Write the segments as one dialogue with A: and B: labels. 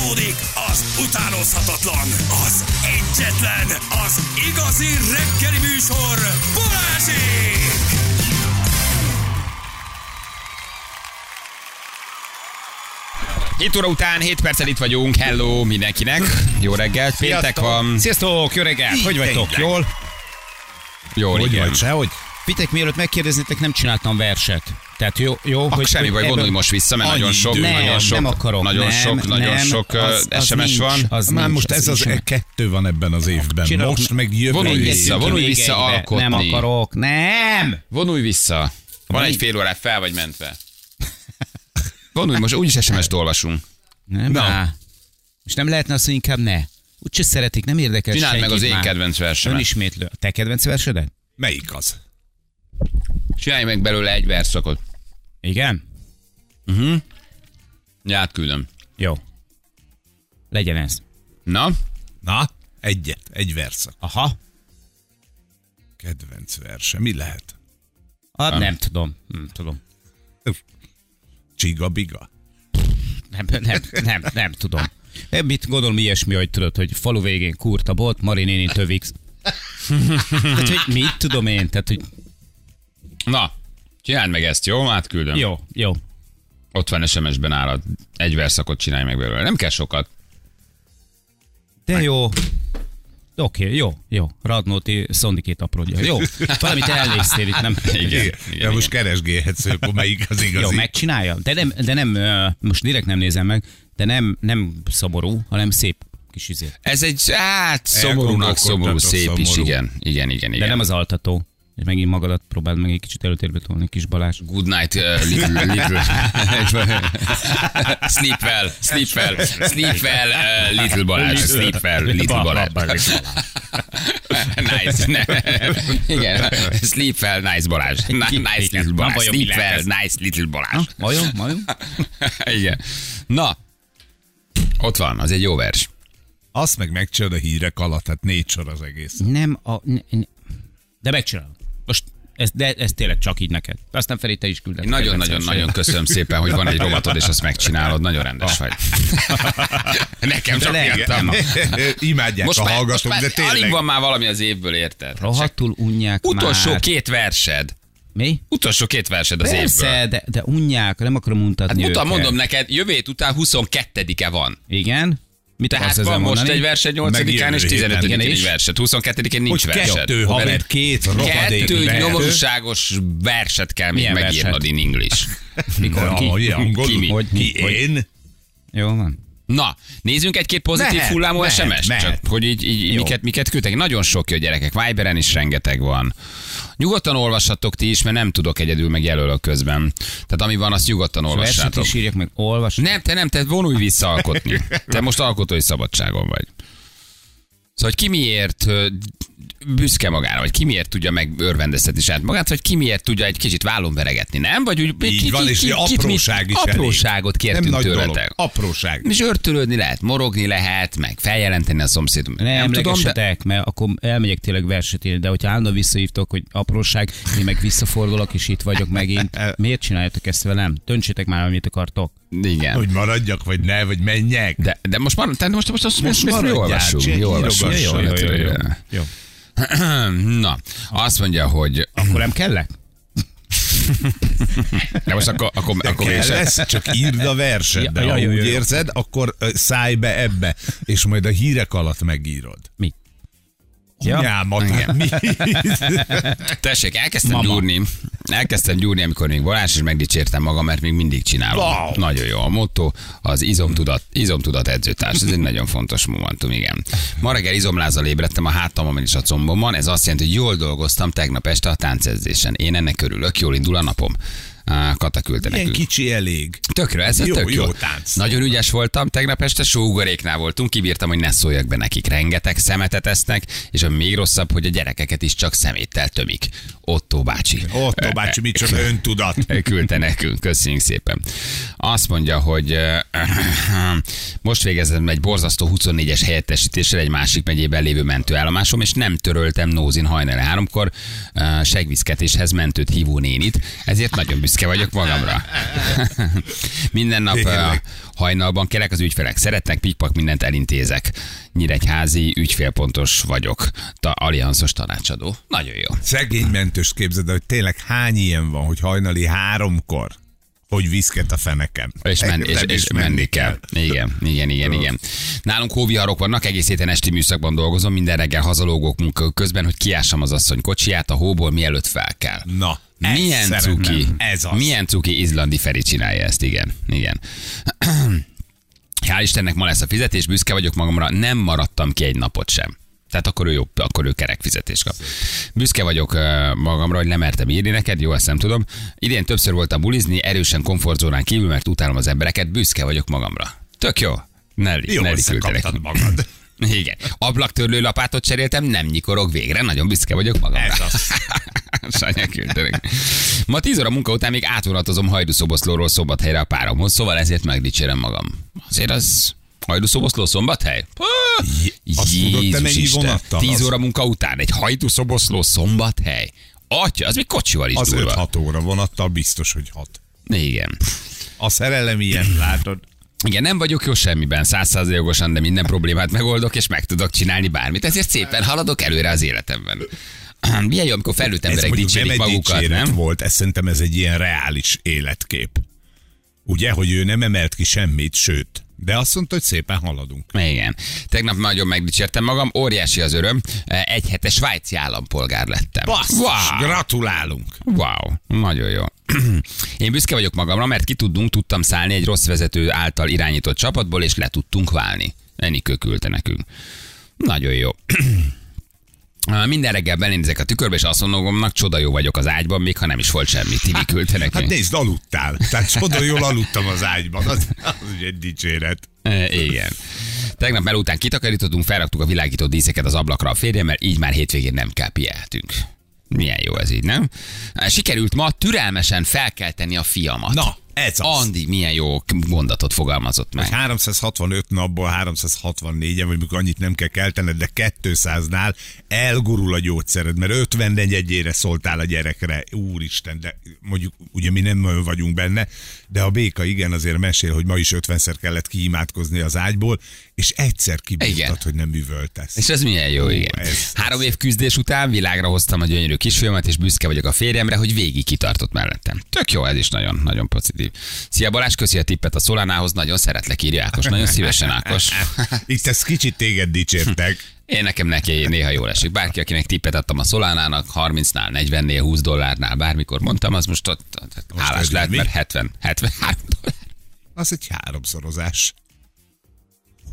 A: Folytatódik az utánozhatatlan, az egyetlen, az igazi reggeli műsor, Balázsék!
B: 7 óra után 7 perccel itt vagyunk. Hello mindenkinek. Jó reggelt. Péntek van.
C: Sziasztok, jó reggelt! Hogy vagytok? Jól?
B: Jó,
C: Hogy
B: igen.
C: vagy? Sehogy? Fitek, mielőtt megkérdeznétek, nem csináltam verset. Tehát jó, jó
B: Akkor semmi baj,
C: ebből-
B: vonulj most vissza, mert nagyon sok,
C: nem,
B: nagyon sok,
C: nem akarok.
B: nagyon
C: nem,
B: sok, nagyon
C: nem,
B: sok
C: az, az
B: SMS
C: nincs,
B: van.
C: Az
D: Már
C: nincs,
D: most ez az
C: nincs.
D: kettő van ebben az évben.
C: Csinálok-
D: Most meg jövő
B: Vonulj vissza, vonulj vissza alkotni.
C: Nem akarok, nem!
B: Vonulj vissza. Van egy fél órát, fel vagy mentve. Vonulj, most úgyis SMS-t olvasunk.
C: Nem,
D: Na.
C: És nem lehetne azt, hogy inkább ne. Úgyse szeretik, nem érdekel
B: Csináld meg az én
C: már.
B: kedvenc versemet.
C: Önismétlő. A te kedvenc versedet?
D: Melyik az?
B: Csinálj meg belőle egy verszakot.
C: Igen?
B: Ja, átküldöm.
C: Jó. Legyen ez.
B: Na,
D: Na, egyet, egy verszak.
C: Aha.
D: Kedvenc verse. Mi lehet?
C: Hát nem tudom. Nem tudom.
D: Csiga-biga?
C: Nem, nem, nem, nem tudom. Nem, mit gondolom ilyesmi, hogy tudod, hogy falu végén kurta bot, Mari néni tövix. Hát, hogy mit tudom én, tehát, hogy
B: na, csináld meg ezt, jó? Átküldöm.
C: jó, jó.
B: Ott van SMS-ben állad. Egy verszakot csinálj meg belőle. Nem kell sokat.
C: De jó. Oké, jó, jó. Radnóti szondikét apródja. Jó, valamit elnéztél itt, nem?
B: Igen, igen,
D: De
B: igen.
D: most keresgélhetsz, akkor melyik az igazi.
C: Jó, megcsinálja. De nem, de nem, most direkt nem nézem meg, de nem, nem szomorú, hanem szép kis izé.
B: Ez egy, hát, szomorúnak szomorú, szép is,
D: szomorú.
B: igen. Igen, igen, igen.
C: De nem az altató. És megint magadat próbáld meg egy kicsit előtérbe tolni, kis Balázs.
B: Good night, uh, little, little. sleep well, sleep well, sleep well, uh, little Balázs, sleep well, little Balázs. nice. Ne. Igen, sleep well, nice Balázs. Ni- Nice little Balázs. Sleep well, nice little Balázs.
C: Majom, majom?
B: Igen. Na, ott van, az egy jó vers.
D: Azt meg megcsinálod a hírek alatt, hát négy sor az egész.
C: Nem a... Ne, ne. De megcsinálom. Most ez, de ez tényleg csak így neked. Aztán Feri, te is külded.
B: Nagyon-nagyon-nagyon köszönöm szépen, hogy van egy rovatod, és azt megcsinálod. Nagyon rendes vagy. Nekem csak írtam.
D: Imádják
B: Most
D: a
B: már,
D: hallgatók, de
B: alig
D: tényleg.
B: van már valami az évből, érted?
C: Rohadtul unják
B: Utolsó
C: már.
B: két versed.
C: Mi?
B: Utolsó két versed az évből.
C: Persze, de, de unják, nem akarom mutatni
B: Hát mutam,
C: őket.
B: mondom neked, jövő hét után 22-e van.
C: Igen? Mit
B: Tehát van most
C: mondani?
B: egy versed
D: Meg
B: 8-án
D: jövő
B: és
D: héten.
B: 15-én
C: Igen,
B: egy
C: és?
B: versed. 22-én nincs
D: Hogy
B: versed.
D: kettő haver, két rohadék
B: Kettő nyomorúságos verset kell még megírnod
C: verset?
B: in English.
C: Mikor? Ki? Hogy mi?
D: Ki én?
C: Jó van.
B: Na, nézzünk egy-két pozitív
D: Mehet,
B: hullámú
D: mehet,
B: SMS-t,
D: mehet.
B: csak hogy így, így
C: Jó.
B: miket, miket küldtek. Nagyon sok jó gyerekek, Viberen is rengeteg van. Nyugodtan olvassatok ti is, mert nem tudok egyedül meg jelölök közben. Tehát ami van, azt nyugodtan
C: Verset
B: olvassátok.
C: is írjak meg, olvas.
B: Nem, te nem, te vonulj vissza alkotni. Te most alkotói szabadságon vagy. Szóval, hogy ki miért büszke magára, vagy ki miért tudja megörvendeztetni saját magát, vagy ki miért tudja egy kicsit vállon veregetni, nem? Vagy úgy,
D: Így van, és
B: kit-
D: apróság
B: mit-
D: is elég.
B: Apróságot
D: Nem
B: kértünk
D: nagy dolog.
B: tőletek.
D: Apróság.
B: És örtölődni lehet, morogni lehet, meg feljelenteni a szomszédot.
C: Nem,
B: nem tudom, de
C: mert akkor elmegyek tényleg verset írni, de hogyha állandóan visszahívtok, hogy apróság, én meg visszafordulok, és itt vagyok megint. Miért csináljátok ezt velem? Döntsétek már, amit akartok.
B: igen.
D: Hogy maradjak, vagy ne, vagy menjek.
B: De, de most már, te most, most, most, most, most
D: maradjál,
B: jól olvassuk.
D: csinálj,
B: Jól olvassuk.
D: írogass.
C: Jó, jó, jó, jó, jó. jó.
B: Na, azt mondja, hogy...
C: Akkor nem kellek?
B: De most akkor, akkor, akkor
D: Kell lesz, csak írd a verset, de
C: Ja,
D: ha
C: ja, jó,
D: úgy
C: jó, jó.
D: érzed, akkor ö, szállj be ebbe, és majd a hírek alatt megírod.
C: Mi? Ja.
D: Anyámat, hát mi?
B: Tessék, elkezdtem
C: Mama.
B: gyúrni. Elkezdtem gyúrni, amikor még Balázs, és megdicsértem magam, mert még mindig csinálom.
D: Wow.
B: Nagyon jó. A motto az izomtudat, izomtudat edzőtárs. Ez egy nagyon fontos momentum, igen. Ma reggel izomlázzal ébredtem a hátamon és a combomon. Ez azt jelenti, hogy jól dolgoztam tegnap este a táncedzésen. Én ennek örülök, jól indul a napom. Kata küldte
D: Ilyen
B: nekünk.
D: kicsi elég.
B: Tökre, ez
D: Jó,
B: tök jó.
D: jó tánc.
B: Nagyon ügyes voltam, tegnap este sógoréknál voltunk, kibírtam, hogy ne szóljak be nekik. Rengeteg szemetet esznek, és a még rosszabb, hogy a gyerekeket is csak szeméttel tömik. Otto bácsi.
D: Otto bácsi, micsoda öntudat.
B: küldte nekünk, köszönjük szépen. Azt mondja, hogy Most végeztem egy borzasztó 24-es helyettesítéssel egy másik megyében lévő mentőállomásom, és nem töröltem Nózin hajnali háromkor segvízketéshez mentőt hívó nénit, ezért nagyon büszke vagyok magamra. Minden nap
D: Tényleg.
B: hajnalban kerek az ügyfelek szeretnek, pikpak mindent elintézek. Nyíregyházi ügyfélpontos vagyok. Ta, allianzos tanácsadó. Nagyon jó.
D: Szegény mentőst képzeld, el, hogy tényleg hány ilyen van, hogy hajnali háromkor, hogy viszket a fenekem.
B: És, men, és, és menni kell. Igen, igen, igen, igen. Nálunk hóviharok vannak, egész héten esti műszakban dolgozom, minden reggel hazalógok munka közben, hogy kiássam az asszony kocsiját a hóból, mielőtt fel kell.
D: Na, ezt
B: Milyen
D: szeretem.
B: cuki,
D: Ez az.
B: milyen cuki izlandi Feri csinálja ezt, igen, igen. Hál' Istennek ma lesz a fizetés, büszke vagyok magamra, nem maradtam ki egy napot sem. Tehát akkor ő, jó, akkor ő kerek fizetést kap. Büszke vagyok magamra, hogy lemertem írni neked, jó, ezt nem tudom. Idén többször voltam bulizni, erősen komfortzónán kívül, mert utálom az embereket, büszke vagyok magamra. Tök jó. Nelly,
D: Jó
B: Nelly küldte
D: összekaptad
B: nekünk.
D: magad.
B: Igen. Ablaktörlő lapátot cseréltem, nem nyikorog végre, nagyon büszke vagyok magamra.
D: Ez az.
B: Sanya küldte neki. Ma 10 óra munka után még átvonatozom Hajdúszoboszlóról Szombathelyre a páromhoz, szóval ezért megdicsérem magam. Azért az Hajdúszoboszló Szombathely?
D: te mennyi vonattal?
B: 10
D: Az-
B: óra munka után egy Hajdúszoboszló Szombathely? Atya, az még kocsival is
D: Az
B: durva.
D: 5-6 óra vonattal biztos, hogy hat.
B: Igen.
D: A szerelem ilyen, látod?
B: Igen, nem vagyok jó semmiben, százszázalékosan, de minden problémát megoldok, és meg tudok csinálni bármit. Ezért szépen haladok előre az életemben. Milyen jó, amikor felnőtt emberek
D: nem
B: dicsérik magukat, nem?
D: volt, ez szerintem ez egy ilyen reális életkép. Ugye, hogy ő nem emelt ki semmit, sőt, de azt mondta, hogy szépen haladunk.
B: Igen. Tegnap nagyon megdicsértem magam, óriási az öröm. Egy hetes svájci állampolgár lettem.
D: Basszus,
B: Wow.
D: gratulálunk!
B: Wow, nagyon jó. Én büszke vagyok magamra, mert ki tudunk, tudtam szállni egy rossz vezető által irányított csapatból, és le tudtunk válni. Enikő küldte nekünk. Nagyon jó. Minden reggel belénézek a tükörbe, és azt mondom magamnak, csoda jó vagyok az ágyban, még ha nem is volt semmi. Tibi küldte
D: Hát
B: nekünk.
D: nézd, aludtál. Tehát csoda jól aludtam az ágyban. Az, az ugye egy dicséret.
B: Igen. Tegnap el után kitakarítottunk, felraktuk a világító díszeket az ablakra a férjemmel, így már hétvégén nem kell pieltünk. Milyen jó ez így, nem? Sikerült ma türelmesen felkelteni a fiamat.
D: Na, ez az.
B: Andi milyen jó mondatot fogalmazott meg.
D: 365 napból 364-en, vagy mikor annyit nem kell keltened, de 200-nál elgurul a gyógyszered, mert 54 egyére szóltál a gyerekre. Úristen, de mondjuk ugye mi nem nagyon vagyunk benne, de a béka igen azért mesél, hogy ma is 50-szer kellett kiimádkozni az ágyból, és egyszer kibírtad, hogy nem üvöltesz.
B: És ez milyen jó, igen.
D: ez-
B: Három év küzdés után világra hoztam a gyönyörű kisfilmet, és büszke vagyok a férjemre, hogy végig kitartott mellettem. Tök jó, ez is nagyon, nagyon pozitív. Szia Balázs, köszi a tippet a Szolánához, nagyon szeretlek, írja Ákos. Nagyon szívesen, Ákos.
D: Itt ezt kicsit téged dicsértek.
B: Én nekem neki néha jól esik. Bárki, akinek tippet adtam a Szolánának, 30-nál, 40-nél, 20 dollárnál, bármikor mondtam, az most ott ott hálás
D: ez
B: lehet,
D: mi?
B: mert 70, 73 dollár.
D: Az egy háromszorozás.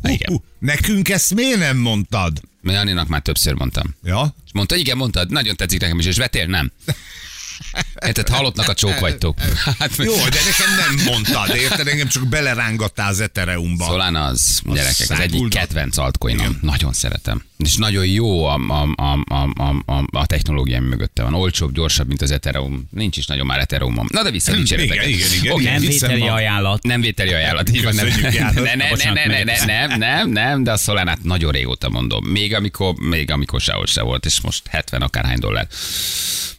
B: Igen.
D: Hú, nekünk ezt miért nem mondtad?
B: Janinak már többször mondtam.
D: Ja?
B: És mondta, igen, mondtad, nagyon tetszik nekem is, és vetél? Nem. Érted, halottnak a csók vagytok. Hát,
D: Jó, de nekem nem mondtad, érted? Engem csak belerángattál az Ethereumba.
B: Solana az, gyerekek, az egyik kedvenc altcoinom. Nagyon szeretem. És nagyon jó a, a, a, a, a, a, a technológia ami mögötte van. Olcsóbb, gyorsabb, mint az Ethereum. Nincs is nagyon már Ethereumom. Na de vissza.
D: Igen, igen, igen. Igen.
C: Nem vételi
D: ma-
C: ajánlat.
B: Nem vételi ajánlat, így van. Nem, ne,
D: János.
B: ne, ne, ne,
C: Bocsánat,
B: ne, ne,
C: megyek.
B: nem, nem, nem, de a Solánát nagyon régóta mondom. Még amikor, még amikor sehol se volt, és most 70 akárhány dollár.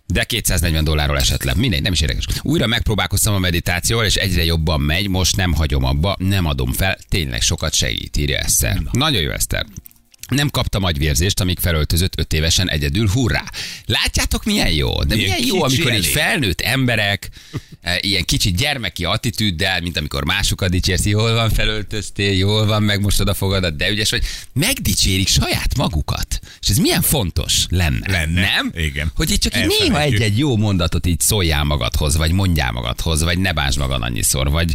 B: De 240 dollárról esett le. Mindegy, nem is érdekes. Újra megpróbálkoztam a meditációval, és egyre jobban megy, most nem hagyom abba, nem adom fel, tényleg sokat segít, írja Eszter. Nagyon jó Eszter. Nem kaptam agyvérzést, amíg felöltözött öt évesen egyedül, hurrá! Látjátok, milyen jó? De
D: Milyen
B: milyen jó, amikor egy
D: elég.
B: felnőtt emberek e, ilyen kicsit gyermeki attitűddel, mint amikor másokat dicsérsz, jól van, felöltöztél, jól van, megmostad a fogadat, de ügyes vagy, megdicsérik saját magukat. És ez milyen fontos lenne.
D: Lenne.
B: Nem?
D: Igen.
B: Hogy így csak így néha egy-egy jó mondatot így szóljál magadhoz, vagy mondjál magadhoz, vagy ne bántsd magad annyiszor, vagy,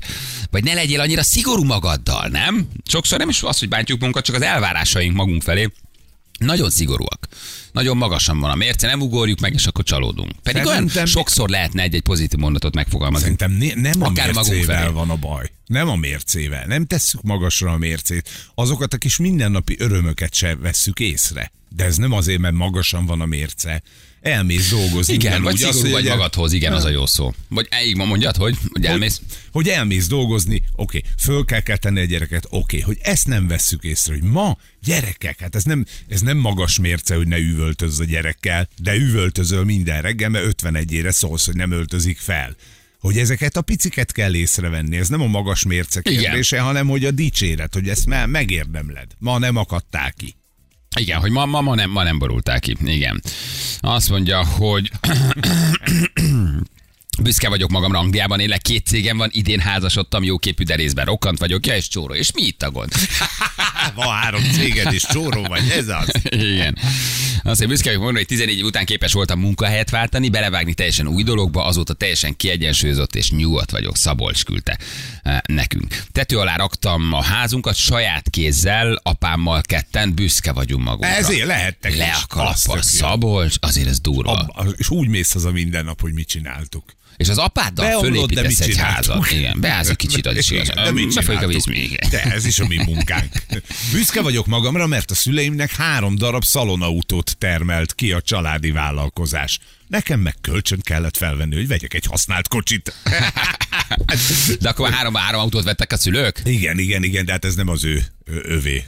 B: vagy ne legyél annyira szigorú magaddal, nem? Sokszor nem is az, hogy bántjuk magunkat, csak az elvárásaink magunk felé nagyon szigorúak. Nagyon magasan van a mérce, nem ugorjuk meg, és akkor csalódunk. Pedig olyan sokszor lehetne egy-egy pozitív mondatot megfogalmazni.
D: Szerintem ne, nem a
B: Akár
D: mércével van a baj. Nem a mércével. Nem tesszük magasra a mércét. Azokat a kis mindennapi örömöket se vesszük észre. De ez nem azért, mert magasan van a mérce. Elmész dolgozni.
B: Igen, vagy
D: azt,
B: szigorú vagy magadhoz, igen, az a jó szó. Vagy így ma mondjad, hogy, hogy elmész.
D: Hogy, hogy elmész dolgozni, oké, föl kell kell tenni a gyereket, oké, hogy ezt nem vesszük észre, hogy ma gyerekek, hát ez nem, ez nem magas mérce, hogy ne üvöltözz a gyerekkel, de üvöltözöl minden reggel, mert 51-ére szólsz, hogy nem öltözik fel. Hogy ezeket a piciket kell észrevenni, ez nem a magas mérce
B: Igen.
D: kérdése, hanem hogy a dicséret, hogy ezt már megérdemled. Ma nem akadtál ki.
B: Igen, hogy ma, ma, ma, nem, ma nem borultál ki. Igen. Azt mondja, hogy Büszke vagyok magamra, Angliában élek, két cégem van, idén házasodtam, jóképű, de részben rokkant vagyok, ja, és csóró, és mi itt a gond?
D: Van három céged és csóró vagy, ez az.
B: Igen. Mondja, büszke vagyok magamra, hogy 14 év után képes voltam munkahelyet váltani, belevágni teljesen új dologba, azóta teljesen kiegyensúlyozott és nyugodt vagyok. Szabolcs küldte eh, nekünk. Tető alá raktam a házunkat saját kézzel, apámmal ketten, büszke vagyunk magunkra.
D: Ezért lehettek
B: Le a
D: jó.
B: Szabolcs, azért ez durva.
D: Ab- És úgy mész haza minden nap, hogy mit csináltuk.
B: És az apáddal
D: Beomlott,
B: fölépítesz egy házat. Igen, beállsz egy kicsit, az is igaz. Befolyik a víz még.
D: De ez is a mi munkánk. Büszke vagyok magamra, mert a szüleimnek három darab szalonautót termelt ki a családi vállalkozás. Nekem meg kölcsön kellett felvenni, hogy vegyek egy használt kocsit.
B: De akkor három, három autót vettek a szülők?
D: igen, igen, igen, de hát ez nem az ő ő övé.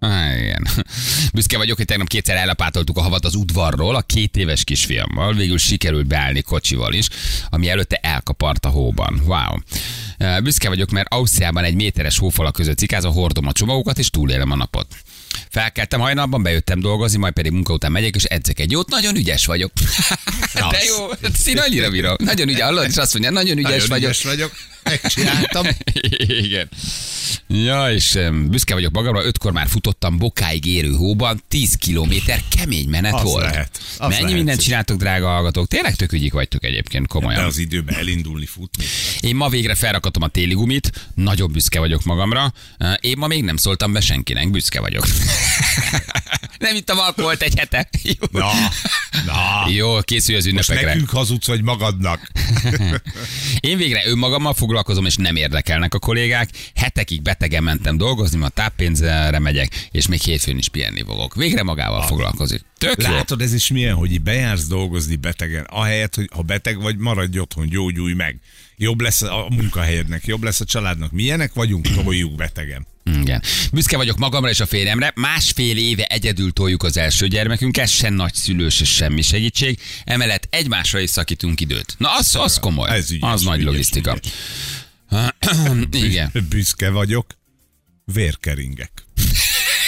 B: Igen. Büszke vagyok, hogy tegnap kétszer ellapátoltuk a havat az udvarról a két éves kisfiammal. Végül sikerült beállni kocsival is, ami előtte elkapart a hóban. Wow. Büszke vagyok, mert Ausztriában egy méteres hófalak között cikázva hordom a csomagokat, és túlélem a napot. Felkeltem hajnalban, bejöttem dolgozni, majd pedig munka után megyek, és edzek egy jót. Nagyon ügyes vagyok. De jó, én annyira bírom. Nagyon ügyes, hallod, és azt mondja, nagyon ügyes
D: Nagyon
B: vagyok.
D: ügyes vagyok. Megcsináltam.
B: Igen. Ja, és büszke vagyok magamra, ötkor már futottam bokáig érő hóban, 10 kilométer kemény menet
D: Az
B: volt.
D: lehet, az
B: Mennyi
D: lehet.
B: mindent csináltok, drága hallgatók? Tényleg tök ügyik vagytok egyébként, komolyan.
D: De az időben elindulni, futni.
B: Én ma végre felrakatom a téli gumit, nagyon büszke vagyok magamra. Én ma még nem szóltam be senkinek, büszke vagyok. nem ittam alkoholt egy hete. Jó.
D: Na, na.
B: Jó, készülj az
D: Most
B: ünnepekre.
D: nekünk hazudsz, vagy magadnak.
B: Én végre önmagammal foglalkozom, és nem érdekelnek a kollégák. Hetekig betegen mentem dolgozni, ma táppénzre megyek, és még hétfőn is pihenni fogok. Végre magával foglalkozik. Tök jó.
D: Látod, ez is milyen, hogy bejársz dolgozni betegen, ahelyett, hogy ha beteg vagy, maradj otthon, gyógyulj meg. Jobb lesz a munkahelyednek, jobb lesz a családnak. Milyenek vagyunk, toljuk betegen.
B: Igen. Büszke vagyok magamra és a férjemre. Másfél éve egyedül toljuk az első gyermekünket, se nagyszülő, se semmi segítség. Emellett egymásra is szakítunk időt. Na, az, az komoly.
D: Ez ügyes,
B: az nagy
D: ügyes,
B: logisztika. Igen.
D: Büszke vagyok, vérkeringek.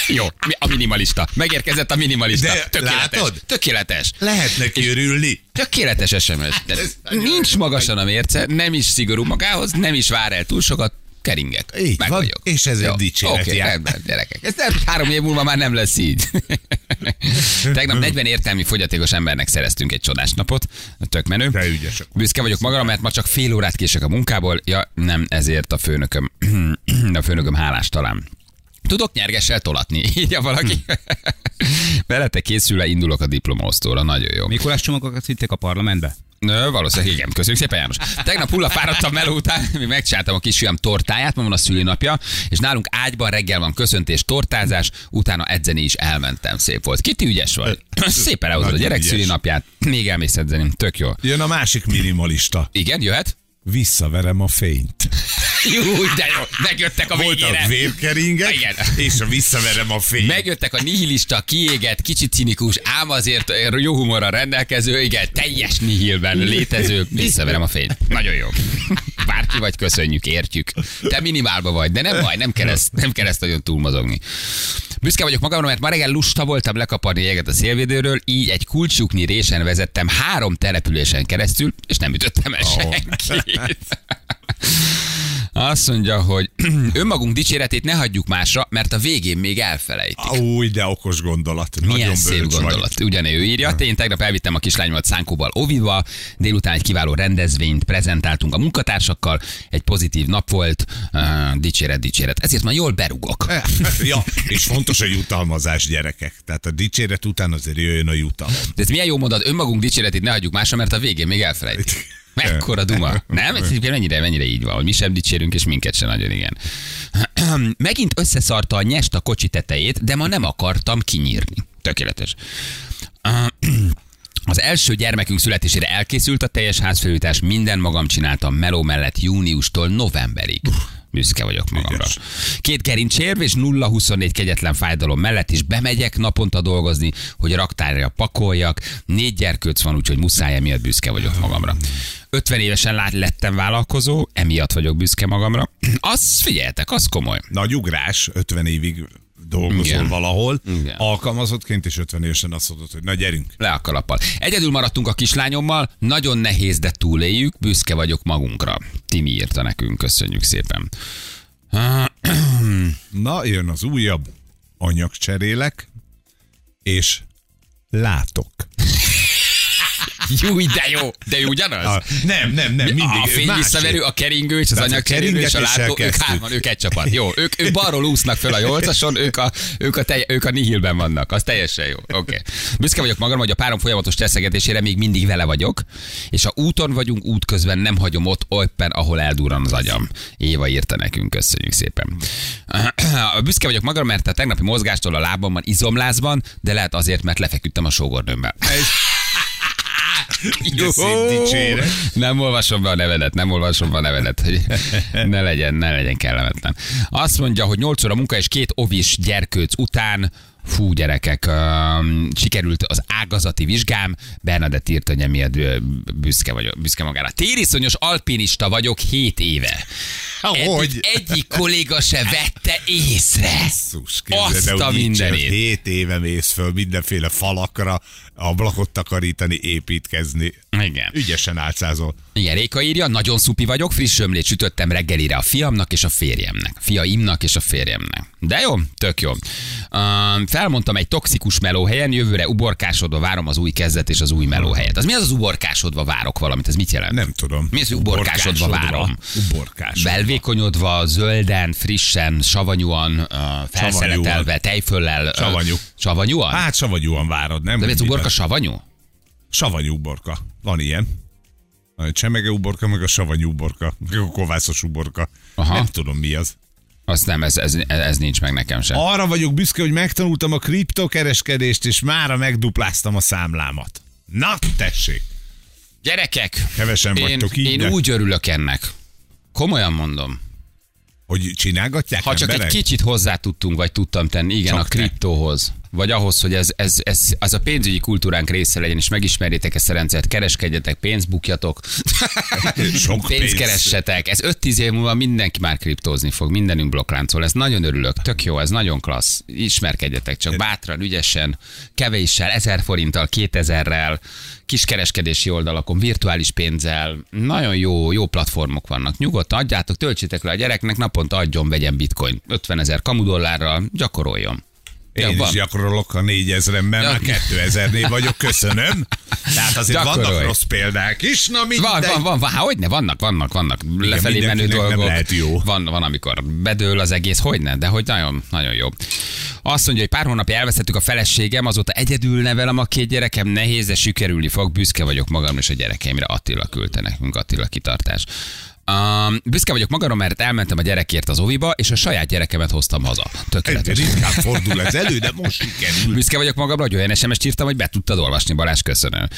B: Jó, a minimalista. Megérkezett a minimalista.
D: De
B: Tökéletes.
D: látod?
B: Tökéletes.
D: Lehet neki örülni.
B: Tökéletes SMS.
D: Nagyon
B: nincs magasan a mérce, nem is szigorú magához, nem is vár el túl sokat, keringek.
D: Így
B: Meg
D: van,
B: vagyok.
D: és ez egy
B: Jó,
D: dicséret
B: Oké,
D: jár.
B: rendben, gyerekek. Ez nem, három év múlva már nem lesz így. Tegnap 40 értelmi fogyatékos embernek szereztünk egy csodás napot. Tök menő.
D: De ügyesek.
B: Büszke vagyok magamra, mert ma csak fél órát kések a munkából. Ja, nem, ezért a főnököm, a főnököm hálás talán. Tudok nyergessel tolatni, írja valaki. Veletek készül indulok a diplomaosztóra, nagyon jó.
C: Mikulás csomagokat vitték a parlamentbe?
B: Nö, valószínűleg igen. Köszönjük szépen, János. Tegnap hulla fáradtam meló után, még megcsináltam a kisfiam tortáját, ma van a szülinapja, és nálunk ágyban reggel van köszöntés, tortázás, utána edzeni is elmentem, szép volt. Kiti ügyes vagy. Szépen elhozod a gyerek
D: ügyes.
B: szülinapját, még elmész edzeni, tök jó.
D: Jön a másik minimalista.
B: Igen, jöhet?
D: Visszaverem a fényt.
B: Jó, de jó, megjöttek a
D: Voltak
B: végére.
D: vérkeringek,
B: Igen.
D: és a visszaverem a fényt.
B: Megjöttek a nihilista, kiégett, kicsit cinikus, ám azért jó humorral rendelkező, igen, teljes nihilben létező, visszaverem a fényt. Nagyon jó. Bárki vagy, köszönjük, értjük. Te minimálba vagy, de nem baj, nem kell ezt, nem kell ezt nagyon túlmozogni. Büszke vagyok magamra, mert ma reggel lusta voltam lekaparni jeget a szélvédőről, így egy kulcsukni résen vezettem három településen keresztül, és nem ütöttem el senkit. Azt mondja, hogy önmagunk dicséretét ne hagyjuk másra, mert a végén még elfelejtik.
D: Új, de okos gondolat.
B: Milyen
D: Nagyon
B: szép gondolat.
D: Vagy.
B: Ugyan ő írja. Én tegnap elvittem a kislányomat Szánkóval Oviva, délután egy kiváló rendezvényt prezentáltunk a munkatársakkal, egy pozitív nap volt, uh, dicséret, dicséret. Ezért ma jól berugok.
D: ja, és fontos a jutalmazás, gyerekek. Tehát a dicséret után azért jöjjön a jutalom.
B: De ez milyen jó mondat, önmagunk dicséretét ne hagyjuk másra, mert a végén még elfelejtik. Mekkora duma. Nem? Ez egyébként mennyire, mennyire így van, hogy mi sem dicsérünk, és minket sem nagyon, igen. Megint összeszarta a nyest a kocsi tetejét, de ma nem akartam kinyírni. Tökéletes. Az első gyermekünk születésére elkészült a teljes házfelújítás, minden magam csináltam meló mellett júniustól novemberig. Büszke vagyok magamra.
D: Ügyes.
B: Két gerincsérv és 0-24 kegyetlen fájdalom mellett is bemegyek naponta dolgozni, hogy raktárra pakoljak. Négy gyerkőc van, úgyhogy muszáj, emiatt büszke vagyok magamra. 50 évesen lát, lettem vállalkozó, emiatt vagyok büszke magamra. Az figyeljetek, az komoly.
D: Nagy ugrás, 50 évig dolgozol
B: Igen.
D: valahol,
B: Igen.
D: alkalmazottként, és 50 évesen azt mondod, hogy na gyerünk.
B: Le a kalappal. Egyedül maradtunk a kislányommal, nagyon nehéz, de túléljük, büszke vagyok magunkra. Timi írta nekünk, köszönjük szépen.
D: Na, jön az újabb, anyagcserélek, és látok.
B: Júj, de jó, de jó ugyanaz?
D: A, nem, nem, nem, mindig.
B: a fény visszaverő, a keringő és az
D: Tehát a
B: anyagcserélő és a látó, ők hárman, ők egy csapat. Jó, ők, ők balról úsznak föl a nyolcason, ők a, ők a, tej, ők a nihilben vannak. Az teljesen jó. Oké. Okay. Büszke vagyok magam, hogy a párom folyamatos stresszegetésére még mindig vele vagyok, és ha úton vagyunk, útközben nem hagyom ott éppen, ahol eldurran az agyam. Éva írta nekünk, köszönjük szépen. Büszke vagyok magam, mert a tegnapi mozgástól a lábamban izomlázban, de lehet azért, mert lefeküdtem a sógornőmmel. Nem olvasom be a nevedet, nem olvasom be a nevedet, hogy ne legyen, ne legyen kellemetlen. Azt mondja, hogy 8 óra munka és két ovis gyerkőc után Fú, gyerekek, uh, sikerült az ágazati vizsgám. Bernadett írt, hogy emiatt büszke, vagyok, büszke magára. Tériszonyos alpinista vagyok 7 éve.
D: Hogy?
B: Eddig egyik kolléga se vette észre.
D: Basszus, képzeld,
B: Azt a mindenét.
D: Hét éve mész föl mindenféle falakra, ablakot takarítani, építkezni.
B: Igen.
D: Ügyesen álcázol.
B: Igen, Réka írja, nagyon szupi vagyok, friss ömlét sütöttem reggelire a fiamnak és a férjemnek. Fiaimnak és a férjemnek. De jó, tök jó. Um, felmondtam egy toxikus melóhelyen, jövőre uborkásodva várom az új kezdet és az új melóhelyet. Az mi az az uborkásodva várok valamit? Ez mit jelent?
D: Nem tudom.
B: Mi az, hogy uborkásodva várom?
D: Uborkásodva.
B: Belvékonyodva, zölden, frissen, savanyúan, uh, felszeletelve, tejföllel. uh,
D: Savanyú.
B: Savanyúan?
D: Hát savanyúan várod, nem?
B: De mi az
D: Mit-
B: uborka savanyú?
D: Savanyú uborka. Van ilyen. Van egy csemege uborka, meg a savanyú uborka, meg a kovászos uborka.
B: Aha.
D: Nem tudom mi az.
B: Azt nem, ez, ez, ez nincs meg nekem sem.
D: Arra vagyok büszke, hogy megtanultam a kriptokereskedést, és mára megdupláztam a számlámat. Na, tessék!
B: Gyerekek,
D: Kevesen
B: én,
D: vagytok így,
B: én úgy örülök ennek. Komolyan mondom.
D: Hogy csinálgatják
B: Ha csak
D: emberek?
B: egy kicsit hozzá tudtunk, vagy tudtam tenni, igen,
D: Csak
B: a kriptóhoz. Vagy ahhoz, hogy ez, ez, ez, az a pénzügyi kultúránk része legyen, és megismerjétek ezt a rendszert, kereskedjetek, pénzt bukjatok,
D: Sok
B: pénzt
D: pénz.
B: keressetek. Ez 5-10 év múlva mindenki már kriptózni fog, mindenünk blokkláncol. Ez nagyon örülök, tök jó, ez nagyon klassz. Ismerkedjetek csak bátran, ügyesen, kevéssel, 1000 forinttal, 2000-rel, kiskereskedési oldalakon, virtuális pénzzel. Nagyon jó, jó platformok vannak. Nyugodtan adjátok, töltsétek le a gyereknek, naponta adjon, vegyen bitcoin. 50 ezer kamudollárral, gyakoroljon.
D: Én
B: Ja,
D: is
B: van.
D: gyakorolok a 4000-ben,
B: Ja.
D: már 2000-nél vagyok, köszönöm. Tehát azért
B: Gyakorolj.
D: vannak rossz példák is, na mindegy.
B: Van, van, van, van, há, hogyne, vannak, vannak, vannak lefelé menő
D: mindenkinek nem
B: dolgok.
D: lehet jó.
B: Van, van, amikor bedől az egész, hogyne, de hogy nagyon, nagyon jó. Azt mondja, hogy pár hónapja elvesztettük a feleségem, azóta egyedül nevelem a két gyerekem, nehéz, de sikerülni fog, büszke vagyok magam és a gyerekeimre. Attila küldte nekünk, Attila kitartás. Um, büszke vagyok magamra, mert elmentem a gyerekért az oviba, és a saját gyerekemet hoztam haza. Tökéletes.
D: Ritkán fordul ez elő, de most sikerül.
B: Büszke vagyok magamra, hogy olyan SMS-t írtam, hogy be tudtad olvasni, Balázs, köszönöm.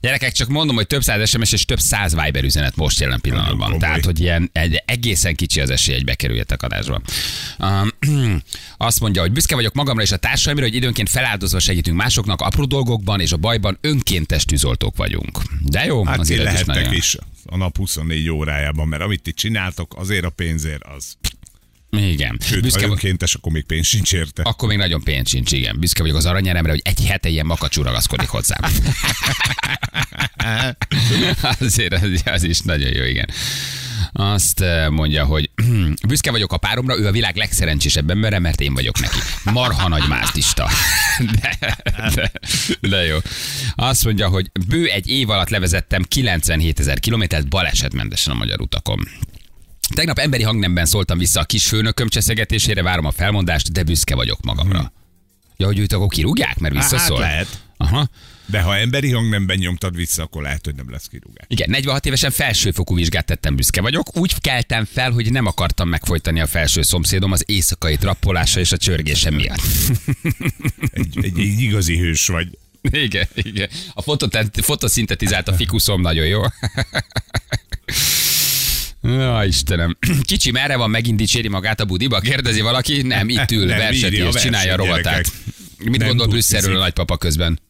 B: Gyerekek, csak mondom, hogy több száz SMS és több száz Viber üzenet most jelen pillanatban.
D: Nagyon.
B: Tehát, hogy ilyen egy, egészen kicsi az esély, hogy bekerüljetek adásba. Um, azt mondja, hogy büszke vagyok magamra és a társaimra, hogy időnként feláldozva segítünk másoknak, apró dolgokban és a bajban önkéntes tűzoltók vagyunk. De jó,
D: Hát
B: az
D: ti
B: élet is nagyon.
D: is a nap 24 órájában, mert amit ti csináltok, azért a pénzért az.
B: Igen.
D: Sőt,
B: büszke,
D: ha önkéntes, akkor még pénz sincs érte.
B: akkor még nagyon pénz sincs, igen. Büszke vagyok az aranyeremre, hogy egy hete ilyen makacsú ragaszkodik hozzám. Azért az, az is nagyon jó, igen. Azt eh, mondja, hogy büszke vagyok a páromra, ő a világ legszerencsésebb embere, mert én vagyok neki. Marha nagy másztista. De, de, de jó. Azt mondja, hogy bő egy év alatt levezettem 97 ezer kilométert balesetmentesen a magyar utakon. Tegnap emberi hangnemben szóltam vissza a kis főnököm cseszegetésére, várom a felmondást, de büszke vagyok magamra. Ja, hogy őt akkor kirúgják, mert visszaszól?
D: Hát lehet.
B: Aha.
D: De ha emberi hangnemben nyomtad vissza, akkor lehet, hogy nem lesz kirúgás.
B: Igen, 46 évesen felsőfokú vizsgát tettem, büszke vagyok. Úgy keltem fel, hogy nem akartam megfojtani a felső szomszédom az éjszakai trappolása és a csörgése miatt.
D: Egy, egy, egy igazi hős vagy.
B: Igen, igen. A fototent- fotoszintetizált a fikuszom nagyon jó. Ja, Istenem. Kicsi merre van, megint dicséri magát a budiba? Kérdezi valaki? Nem, itt ül,
D: Nem,
B: verset és csinálja a rovatát. Mit
D: Nem
B: gondol. Brüsszelről a nagypapa közben?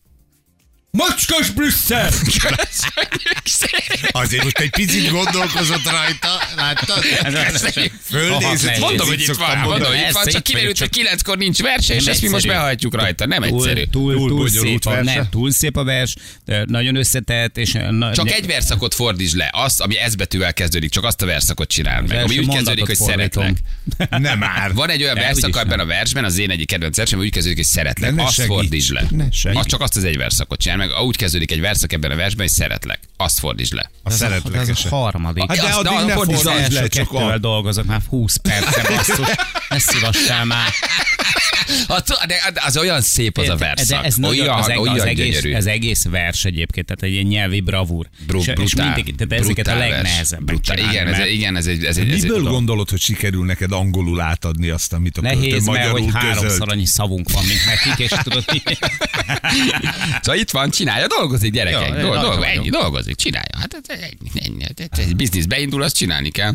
D: Macskos Brüsszel! Azért most egy picit gondolkozott rajta, láttad? Fölnézett,
B: Mondom, hogy itt van, mondom, hogy itt van, csak kiderült,
C: csak-
B: hogy kilenckor nincs verse, és ezt mi most behajtjuk rajta. Nem egyszerű.
C: Túl, túl, túl, szép a, nem, túl szép a vers, nagyon összetett, és na,
B: Csak egy verszakot fordítsd le, azt, ami ez betűvel kezdődik, csak azt a verszakot csinál meg, ami úgy kezdődik, hogy szeretlek.
D: Nem már.
B: Van egy olyan verszak ebben a versben, az én egyik kedvenc versem, hogy úgy kezdődik, hogy szeretlek. Azt
D: segíts.
B: fordítsd le. Az csak azt az egy verszakot csinál meg. Úgy kezdődik egy verszak ebben a versben, hogy szeretlek. Azt fordítsd le.
D: A szeretlek
C: ez a harmadik.
D: Hát de
B: azt-
D: addig ne
B: fordítsd
C: első
D: le, csak
C: kettővel
D: a...
C: dolgozok már 20 perce, basszus. Ne szívassál már.
B: Az, de az olyan szép az a verszak.
C: De ez nagyon,
B: olyan,
C: az, eg-
B: olyan
C: az, egész,
B: gyönyörű.
C: az egész vers egyébként, tehát egy ilyen nyelvi bravúr.
B: Bru-
C: és, és
B: brutál,
C: mindig, tehát ezeket a
B: brutál
C: legnehezebb.
B: Brutál. Igen, ez, igen, ez egy, ez egy, ez egy
D: Miből
B: dolog.
D: gondolod, hogy sikerül neked angolul átadni azt, amit a költő
C: Nehéz, mert
D: magyarul
C: hogy háromszor annyi szavunk van, mint nekik, és tudod?
B: Szóval itt van, csinálja, dolgozik gyerekek.
C: Jó,
B: Dol-
C: jó,
B: dol-
C: jó.
B: ennyi, dolgozik, csinálja. Hát ez ennyi, ennyi. Egy biznisz beindul, azt csinálni kell.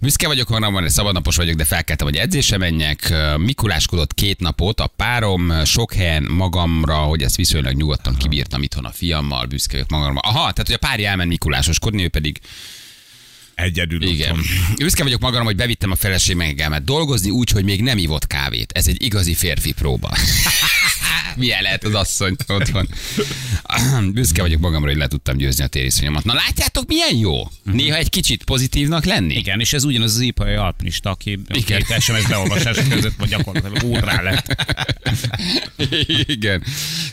B: Büszke vagyok magamra, hogy szabadnapos vagyok, de felkeltem, hogy edzésre menjek. Mikuláskodott két napot a párom, sok helyen magamra, hogy ezt viszonylag nyugodtan kibírtam itthon a fiammal, büszke vagyok magamra. Aha, tehát hogy a párja elment Mikulásoskodni, ő pedig
D: Egyedül
B: igen.
D: otthon.
B: Büszke vagyok magamra, hogy bevittem a feleségemet dolgozni úgy, hogy még nem ivott kávét. Ez egy igazi férfi próba. Milyen lehet az asszony otthon? Büszke vagyok magamra, hogy le tudtam győzni a tériszonyomat. Na látjátok, milyen jó? Néha egy kicsit pozitívnak lenni?
C: Igen, és ez ugyanaz az ipai alpinista, aki
B: Igen.
C: két SMS beolvasás között vagy gyakorlatilag úrrá lett.
B: Igen.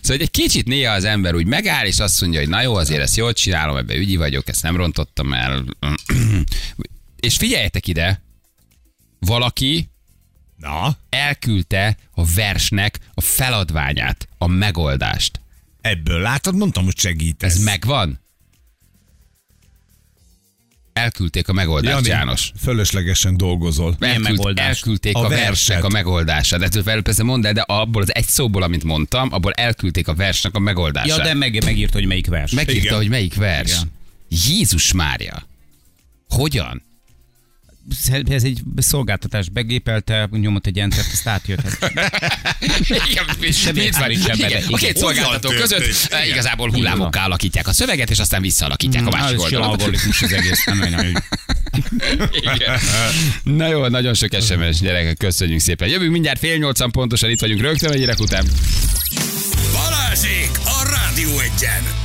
B: Szóval egy kicsit néha az ember úgy megáll, és azt mondja, hogy na jó, azért ezt jól csinálom, ebbe ügyi vagyok, ezt nem rontottam el. és figyeljetek ide, valaki
D: Na,
B: elküldte a versnek a feladványát, a megoldást.
D: ebből látod, mondtam, hogy segítesz.
B: Ez megvan? Elküldték a megoldást,
D: Jani,
B: János.
D: fölöslegesen dolgozol.
C: Milyen
B: Elküld,
C: megoldás?
B: elküldték a,
D: A
B: a versnek a megoldását. De fel persze mondd el, de abból az egy szóból, amit mondtam, abból elküldték a versnek a megoldását.
C: Ja, de meg, megírta, hogy melyik vers.
B: Megírta,
D: Igen.
B: hogy melyik vers.
C: Igen.
B: Jézus Mária. Hogyan?
C: Ez egy szolgáltatás begépelte, nyomott egy entert, azt átjött.
B: Igen,
C: Semmi
B: mit van?
C: nincs ebben,
B: Igen,
C: de
B: a két
C: igen.
B: szolgáltató között eh, igazából hullámokkal alakítják a szöveget, és aztán visszaalakítják a másik oldalon.
C: algoritmus az egész. Nem.
B: Igen. Na jó, nagyon sok SMS, gyerekek, köszönjük szépen. Jövünk mindjárt fél nyolcan pontosan, itt vagyunk rögtön a hírek után.
A: Balázsék a Rádió Egyen!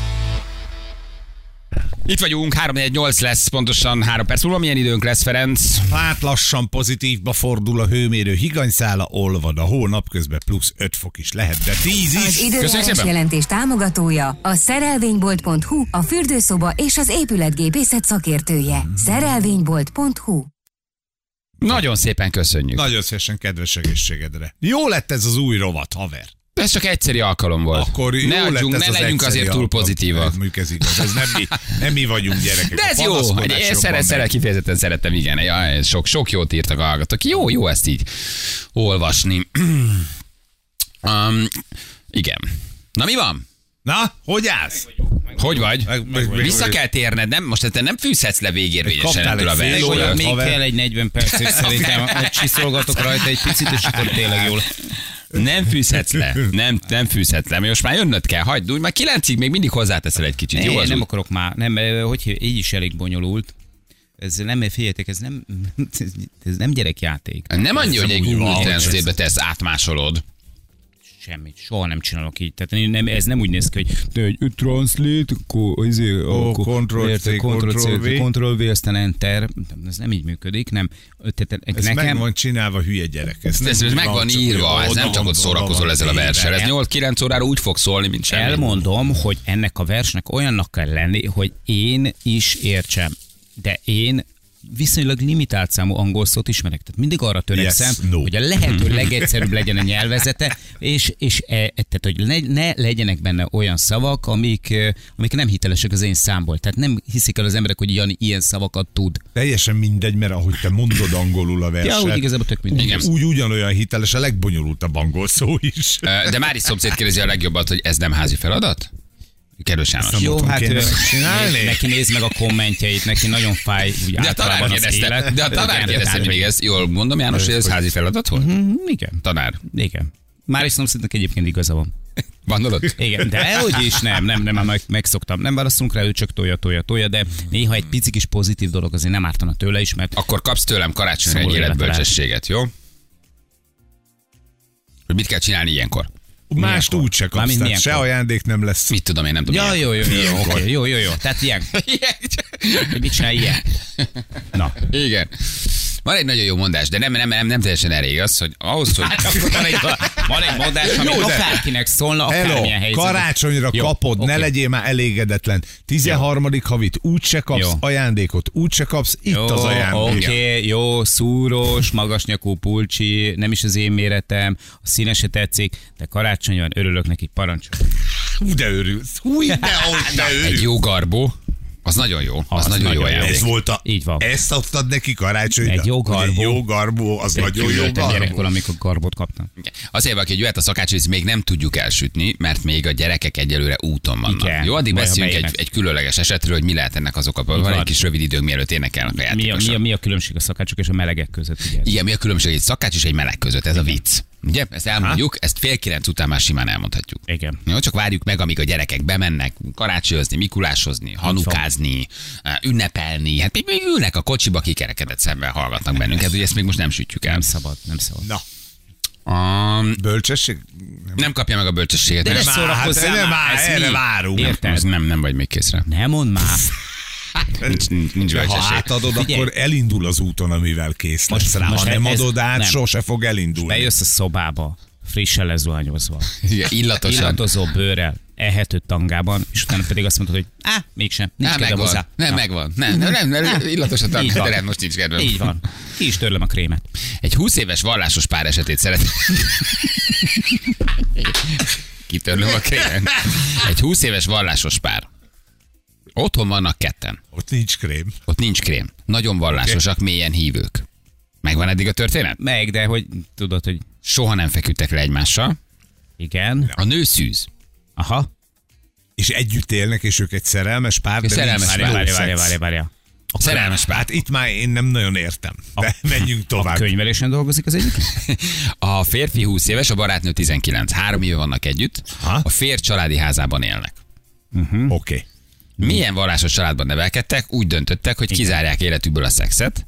B: Itt vagyunk, 3 lesz, pontosan 3 perc múlva. Milyen időnk lesz, Ferenc?
D: Hát lassan pozitívba fordul a hőmérő, higanyszála olvad, a hó napközben plusz 5 fok is lehet, de 10
E: Az
D: is.
B: Köszönjük
E: időjárás
B: szépen.
E: jelentés támogatója a szerelvénybolt.hu, a fürdőszoba és az épületgépészet szakértője. Szerelvénybolt.hu
B: Nagyon szépen köszönjük.
D: Nagyon szívesen kedves egészségedre. Jó lett ez az új rovat, haver.
B: Ez csak egyszeri alkalom volt.
D: Akkor jó
B: ne adjunk,
D: lett ez
B: ne
D: az
B: legyünk azért túl
D: alkalom.
B: pozitívak.
D: Ez mondjuk ez igaz, ez nem mi, nem mi vagyunk gyerekek.
B: De ez
D: A
B: jó, én szeret, szeret, kifejezetten szerettem, igen. Ja, sok, sok jót írtak a hallgatók. Jó, jó ezt így olvasni. um, igen. Na mi van?
D: Na, hogy állsz?
B: Hogy vagy?
D: Meg- meg- meg-
B: Vissza kell térned, nem? Most te nem fűzhetsz le végérvényesen ettől a versenytől.
D: órát,
C: Még
D: haver.
C: kell egy 40 percig szerintem, hogy csiszolgatok rajta egy picit, és akkor tényleg jól.
B: Nem fűzhetsz le. Nem, nem fűzhetsz le. Most már jönnöd kell. Hagyd úgy, már kilencig még mindig hozzáteszel egy kicsit. Jó
C: Ne,
B: az
C: nem
B: úgy?
C: akarok már, nem, hogy így is elég bonyolult. Ez nem, figyeljetek, ez nem, ez nem gyerekjáték.
B: Nem annyi, hogy egy Google Translate-be tesz, átmásolod.
C: Semmit, soha nem csinálok így. Tehát nem, ez nem úgy néz ki, hogy te egy translate, akkor, izé, akkor
D: Ctrl-C,
C: érted, Ctrl-C,
D: Ctrl-V.
C: Ctrl-V, aztán Enter. Ez nem így működik, nem. Tehát
D: Ez
C: nekem,
D: meg van csinálva, hülye gyerek. Ez,
B: Ez, ez meg van írva, ez nem csak ott szórakozol ezzel a verssel. Ez 8-9 órára úgy fog szólni, mint semmi.
C: elmondom, hogy ennek a versnek olyannak kell lenni, hogy én is értsem. De én viszonylag limitált számú angol szót ismerek. Tehát mindig arra törekszem,
D: Yes, no.
C: hogy a lehető legegyszerűbb legyen a nyelvezete, és, és e, e, tehát, hogy ne, ne legyenek benne olyan szavak, amik, eh, amik nem hitelesek az én számból. Tehát nem hiszik el az emberek, hogy Jani ilyen szavakat tud.
D: Teljesen mindegy, mert ahogy te mondod angolul a verset,
C: Ja, úgy igazából tök mindegy.
B: Igen.
D: úgy ugyanolyan hiteles a legbonyolultabb angol szó is.
B: De Mári szomszéd kérdezi a legjobbat, hogy ez nem házi feladat? Kedves János.
C: Jó, hát ő,
D: megcsinálni?
C: né- neki nézd meg a kommentjeit, neki nagyon fáj úgy
B: De a tanár
C: általában az
B: kérdezte,
C: élet.
B: de a tanár kérdezte mindig ezt. Jól mondom, János, hogy ez házi feladat volt?
C: Mhm, Igen,
B: Tanár.
C: igen. Már is szomszédnak egyébként igaza van.
B: Gondolod?
C: Igen, de hogy is nem, nem, nem, meg, megszoktam. Nem válaszolunk rá, ő csak tolja, tolja, tolja, de néha egy pici kis pozitív dolog azért nem ártana tőle is, mert
B: Akkor kapsz tőlem karácsonyra egy életbölcsességet, jó? Hogy mit kell csinálni ilyenkor?
D: Mást úgy se kapsz, tehát se ajándék nem lesz.
B: Mit tudom, én nem tudom.
C: Ja, jó, jó, jó, jó, oké, jó, jó, jó. Tehát ilyen, hogy mit csinál ilyen? Na,
B: Igen. Van egy nagyon jó mondás, de nem, nem, nem, nem teljesen elég az, hogy ahhoz, hogy...
C: hát van egy, van egy mondás, ami
D: Jó, de-
C: akárkinek szólna, akármilyen helyzetben.
D: karácsonyra
C: Jó,
D: kapod, ne
C: oké.
D: legyél már elégedetlen. 13. havit úgyse kapsz,
C: Jó.
D: ajándékot úgyse kapsz, itt
C: Jó,
D: az ajándék.
C: Oké, okay, jó, szúrós, magas nyakú pulcsi, nem is az én méretem, a színe se tetszik, de karácsony van, örülök neki, parancsol.
D: Hú, de örülsz. Hú, de hogy te
B: Egy
D: örülsz.
B: jó garbó, az nagyon jó. Az,
C: Az
B: nagyon,
C: nagyon
B: jó ajándék.
D: Ez volt a...
C: Így van.
D: Ezt adtad neki karácsonyra?
C: Egy jó
D: Hogy Egy
C: garbó.
D: jó garbó, az nagyon jó garbó.
C: gyerekkor, amikor garbot kaptam.
B: Azért van, hogy jöhet a szakács, hogy ezt még nem tudjuk elsütni, mert még a gyerekek egyelőre úton vannak.
C: Igen.
B: Jó, addig beszéljünk egy, egy különleges esetről, hogy mi lehet ennek az oka. Van
C: van.
B: egy kis rövid időnk, mielőtt énekelnek a
C: Mi a, mi, a, mi a különbség a szakácsok és a melegek között? Ugye?
B: Igen, mi a különbség egy szakács és egy meleg között? Ez a vicc. Ugye? Ezt elmondjuk, ezt fél kilenc után már simán elmondhatjuk.
C: Igen.
B: Jó, csak várjuk meg, amíg a gyerekek bemennek karácsonyozni, mikulásozni, hanukázni, eh, ünnepelni. Hát még, még ülnek a kocsiba, kikerekedett szemben hallgatnak bennünket, ugye ezt még most nem sütjük el.
C: Nem szabad, nem szabad.
D: Na,
B: Um,
D: bölcsesség?
B: nem kapja meg a bölcsességet.
C: De
B: nem,
C: ne
D: Már,
C: szórakozzál
D: hát,
C: már,
D: már, erre várunk.
C: Érted?
B: nem, nem vagy még készre.
C: Nem mond már.
B: Nincs, nincs, nincs
D: Ha
B: bölcsesség.
D: átadod,
C: Figyelj.
D: akkor elindul az úton, amivel kész lesz
C: Most-
D: rá.
C: most
D: Ha nem
C: ez-
D: adod át,
C: nem.
D: sose fog elindulni.
C: Bejössz a szobába, frissen lezuhanyozva,
B: Igen, illatosan.
C: illatozó bőrrel, ehető tangában, és utána pedig azt mondod, hogy á, mégsem, nincs
B: Nem,
C: kedvem
B: megvan.
C: hozzá.
B: Nem,
C: Na,
B: megvan. Nem, nem, nem, nem illatos a tang, de nem, most nincs kedvem.
C: Így van. Ki is törlöm a krémet.
B: Egy 20 éves vallásos pár esetét szeretném. Kitörlöm a krémen. Egy 20 éves vallásos pár. Otthon vannak ketten.
D: Ott nincs krém.
B: Ott nincs krém. Nagyon vallásosak, mélyen hívők. Megvan eddig a történet?
C: Meg, de hogy tudod, hogy
B: Soha nem feküdtek le egymással.
C: igen.
B: A nő szűz.
C: Aha.
D: És együtt élnek, és ők egy szerelmes pár, de
B: Szerelmes pár.
C: Várja, várja, várja, várja, várja.
B: Szerelmes pár.
D: Hát itt már én nem nagyon értem. De menjünk
C: A
D: tovább.
C: könyvelésen dolgozik az egyik?
B: A férfi 20 éves, a barátnő 19. Három éve vannak együtt.
D: Ha?
B: A férj családi házában élnek.
D: Oké. Okay.
B: Milyen vallásos családban nevelkedtek, úgy döntöttek, hogy kizárják életükből a szexet,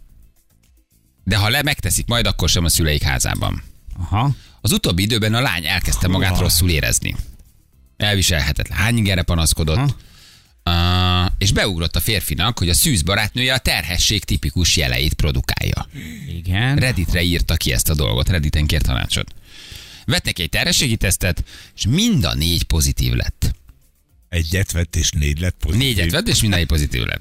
B: de ha le megteszik majd, akkor sem a szüleik házában.
C: Aha.
B: Az utóbbi időben a lány elkezdte magát rosszul érezni. Elviselhetetlen hányingerre panaszkodott, uh, és beugrott a férfinak, hogy a szűz barátnője a terhesség tipikus jeleit produkálja.
C: Igen.
B: Redditre írta ki ezt a dolgot, Redditen kért tanácsot. Vett neki egy terhességi tesztet, és mind a négy pozitív lett.
D: Egyet vett, és négy lett pozitív.
B: Négyet vett, és minden pozitív lett.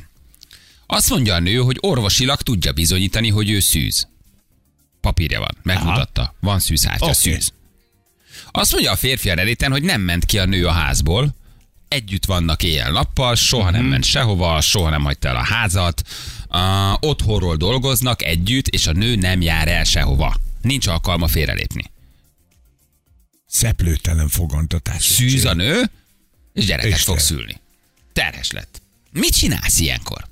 B: Azt mondja a nő, hogy orvosilag tudja bizonyítani, hogy ő szűz. Papírja van, megmutatta. Van szűzhártya, okay. szűz. Azt mondja a férfi a Redditen, hogy nem ment ki a nő a házból, együtt vannak éjjel-nappal, soha
D: Mhm.
B: nem ment sehova, soha nem hagyta el a házat, uh, otthonról dolgoznak együtt, és a nő nem jár el sehova. Nincs alkalma félrelépni.
D: Szeplőtelen fogantatás.
B: Szűz a nő, és gyereket
D: Isten.
B: fog szülni. Terhes lett. Mit csinálsz ilyenkor?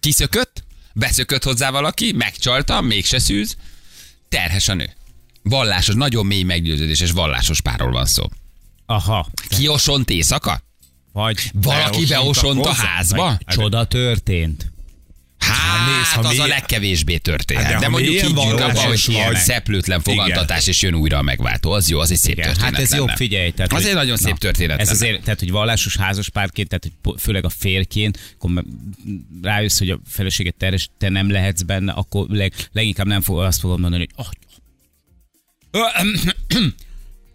B: Kiszökött, beszökött hozzá valaki, megcsalta, mégse szűz, terhes a nő. Vallásos, nagyon mély meggyőződéses vallásos párról van szó.
C: Aha.
B: Kiosont éjszaka?
C: Vagy
B: Valaki beosont a házba?
C: Vagy csoda történt.
B: Hát,
D: nézd, ha
B: az a
D: milyen-
B: legkevésbé történhet.
D: Hát, de
B: de, mondjuk
D: milyen
B: higgyünk abba, hogy szeplőtlen fogantatás, és jön újra a megváltó. Az jó, az egy szép
C: Igen,
B: történet
C: hát ez jobb,
B: lenne.
C: figyelj. Tehát,
B: az egy nagyon szép
C: Na,
B: történet
C: Ez
B: lenne.
C: azért, tehát, hogy vallásos házas párként, tehát hogy főleg a férként, akkor rájössz, hogy a feleséget terhes, te nem lehetsz benne, akkor leg, leginkább nem fog, azt fogod mondani, hogy oh,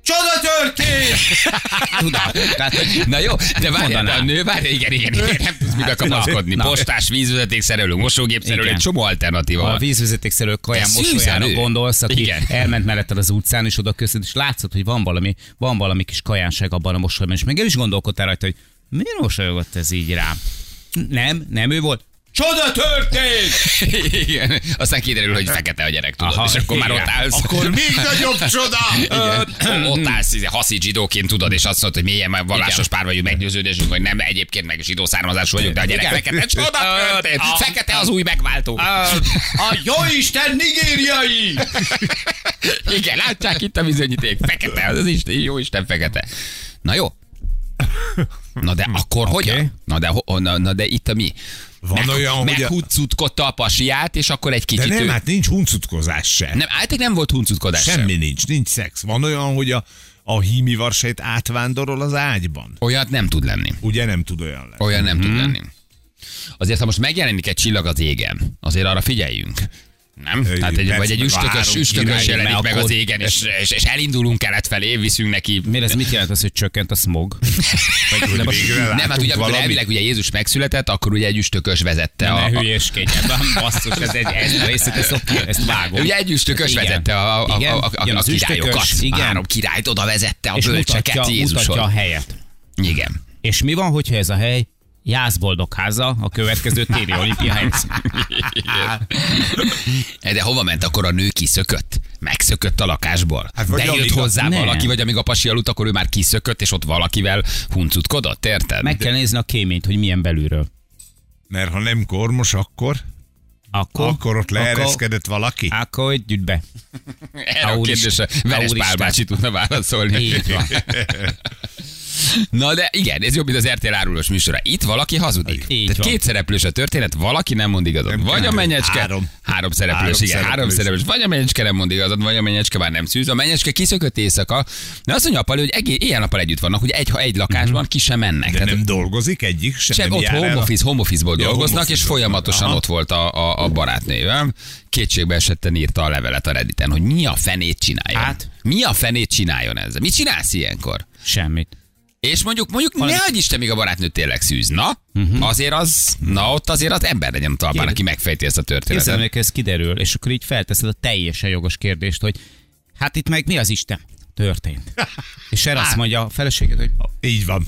C: Csoda történt! Tudod, tehát, hogy
B: Na jó, de várjál, de a nő, várjál, igen, igen, igen, nem tudsz mibe kapaszkodni.
C: na.
B: Postás, vízvezetékszerelő, mosógépszerelő,
C: Igen.
B: egy csomó alternatíva
C: a
B: van.
C: vízvezetékszerelő kaján mosolyára gondolsz, aki
B: Igen.
C: elment melletted az utcán, és oda köszönt, és látszott, hogy van valami, van valami kis kajánság abban a mosolyban, és meg el is gondolkodtál rajta, hogy miért mosolygott ez így rám? Nem, nem ő volt. Csoda történt!
B: Igen. Aztán kiderül, hogy fekete a gyerek, tudod,
C: Aha,
B: és akkor már
C: igen.
B: ott állsz.
D: Akkor még nagyobb csoda!
B: Igen. Ott állsz, izé, haszi zsidóként tudod, és azt mondod, hogy milyen már vallásos pár vagyunk, meggyőződésünk, hogy nem, egyébként meg zsidó származású vagyunk, de a gyerek fekete csoda történt.
C: a-
B: Fekete az új megváltó.
C: A jóisten nigériai!
B: Igen, látják itt a bizonyíték. Fekete, az Isten, jó Isten fekete. Na jó. Na de akkor okay. hogyan? Na de, na, na de itt a mi?
D: Van
B: Meg,
D: olyan, hogy a-
B: a pasiát, és akkor egy
D: De
B: kicsit...
D: nem,
B: ő-
D: hát nincs huncutkozás se.
B: nem, általában nem volt huncutkodás
D: Semmi
B: sem.
D: nincs, nincs szex. Van olyan, hogy a, a hími varsejt átvándorol az ágyban.
B: Olyat nem tud lenni.
D: Ugye nem tud olyan lenni.
B: Olyan nem tud lenni. Azért, ha most megjelenik egy csillag az égen, azért arra figyeljünk. Nem?
D: Ö,
B: Tehát egy, vagy egy
D: a
B: üstökös, üstökös jelenik meg az égen, és, és, és elindulunk kelet felé, viszünk neki.
C: Miért ez mit jelent az, hogy csökkent a smog?
D: Vagy
C: most-
D: végre
B: Nem, hát ugye
D: valami-
B: elvileg ugye Jézus megszületett, akkor ugye egy üstökös vezette
C: Ne
B: a, a,
C: hülyéskedj ebben, basszus, ez egy, ezt a részét, ezt, ezt, vágom.
B: Ugye egy üstökös vezette a, a, a, a, a, a királyokat. A
C: igen.
B: három királyt oda vezette a bölcseket
C: mutatja, mutatja a
B: Jézuson.
C: helyet.
B: Igen.
C: És mi van, hogyha ez a hely Jászboldog háza a következő téli olimpia?
B: De hova ment akkor a nő kiszökött? Megszökött a lakásból?
D: Hát vagy
B: De jött hozzá
C: Nem.
B: valaki, vagy amíg a pasi aludt, akkor ő már kiszökött, és ott valakivel huncutkodott, érted?
C: Meg kell nézni a kéményt, hogy milyen belülről.
D: Mert ha nem kormos, akkor,
C: Akkor,
D: akkor ott
C: akkor,
D: leereszkedett valaki.
C: akkor hogy gyűjt be.
B: Erre a kérdésre Veres Pál bácsi tudna válaszolni.
C: Így van.
B: Na de igen, ez jobb, mint az RTL árulós műsora. Itt valaki hazudik.
C: Így
B: Tehát
C: van.
B: két szereplős a történet, valaki nem mond igazat.
D: Nem
B: vagy a menyecske,
D: három.
B: három szereplős,
D: Három
B: igen, három
D: szereplős.
B: szereplős. Vagy a menyecske nem mond igazat, vagy a menyecske már nem szűz. A menyecske kiszökött éjszaka. De azt mondja a Pali, hogy egész, éjjel nappal együtt vannak, hogy egy, ha egy lakásban ki sem mennek.
D: De
B: Tehát
D: nem dolgozik egyik se.
B: sem
D: nem
B: ott home office, home office-ból
D: Ja,
B: dolgoznak,
D: home
B: és folyamatosan
D: Aha.
B: ott volt a, a, a barátnővel. Kétségbe esetten írta a levelet a Redditen, hogy mi a fenét csináljon.
C: Hát?
B: Mi a fenét csináljon ezzel? Mit csinálsz ilyenkor?
C: Semmit.
B: És mondjuk, mondjuk ne hagyj Isten, még a barátnő tényleg szűz. Na, uh-huh. azért az, na ott azért az ember legyen a talpán, aki megfejti ezt a történetet.
C: Képzelem, hogy ez kiderül, és akkor így felteszed a teljesen jogos kérdést, hogy hát itt meg mi az Isten? Történt. És erre azt mondja a feleséget, hogy
D: Így van.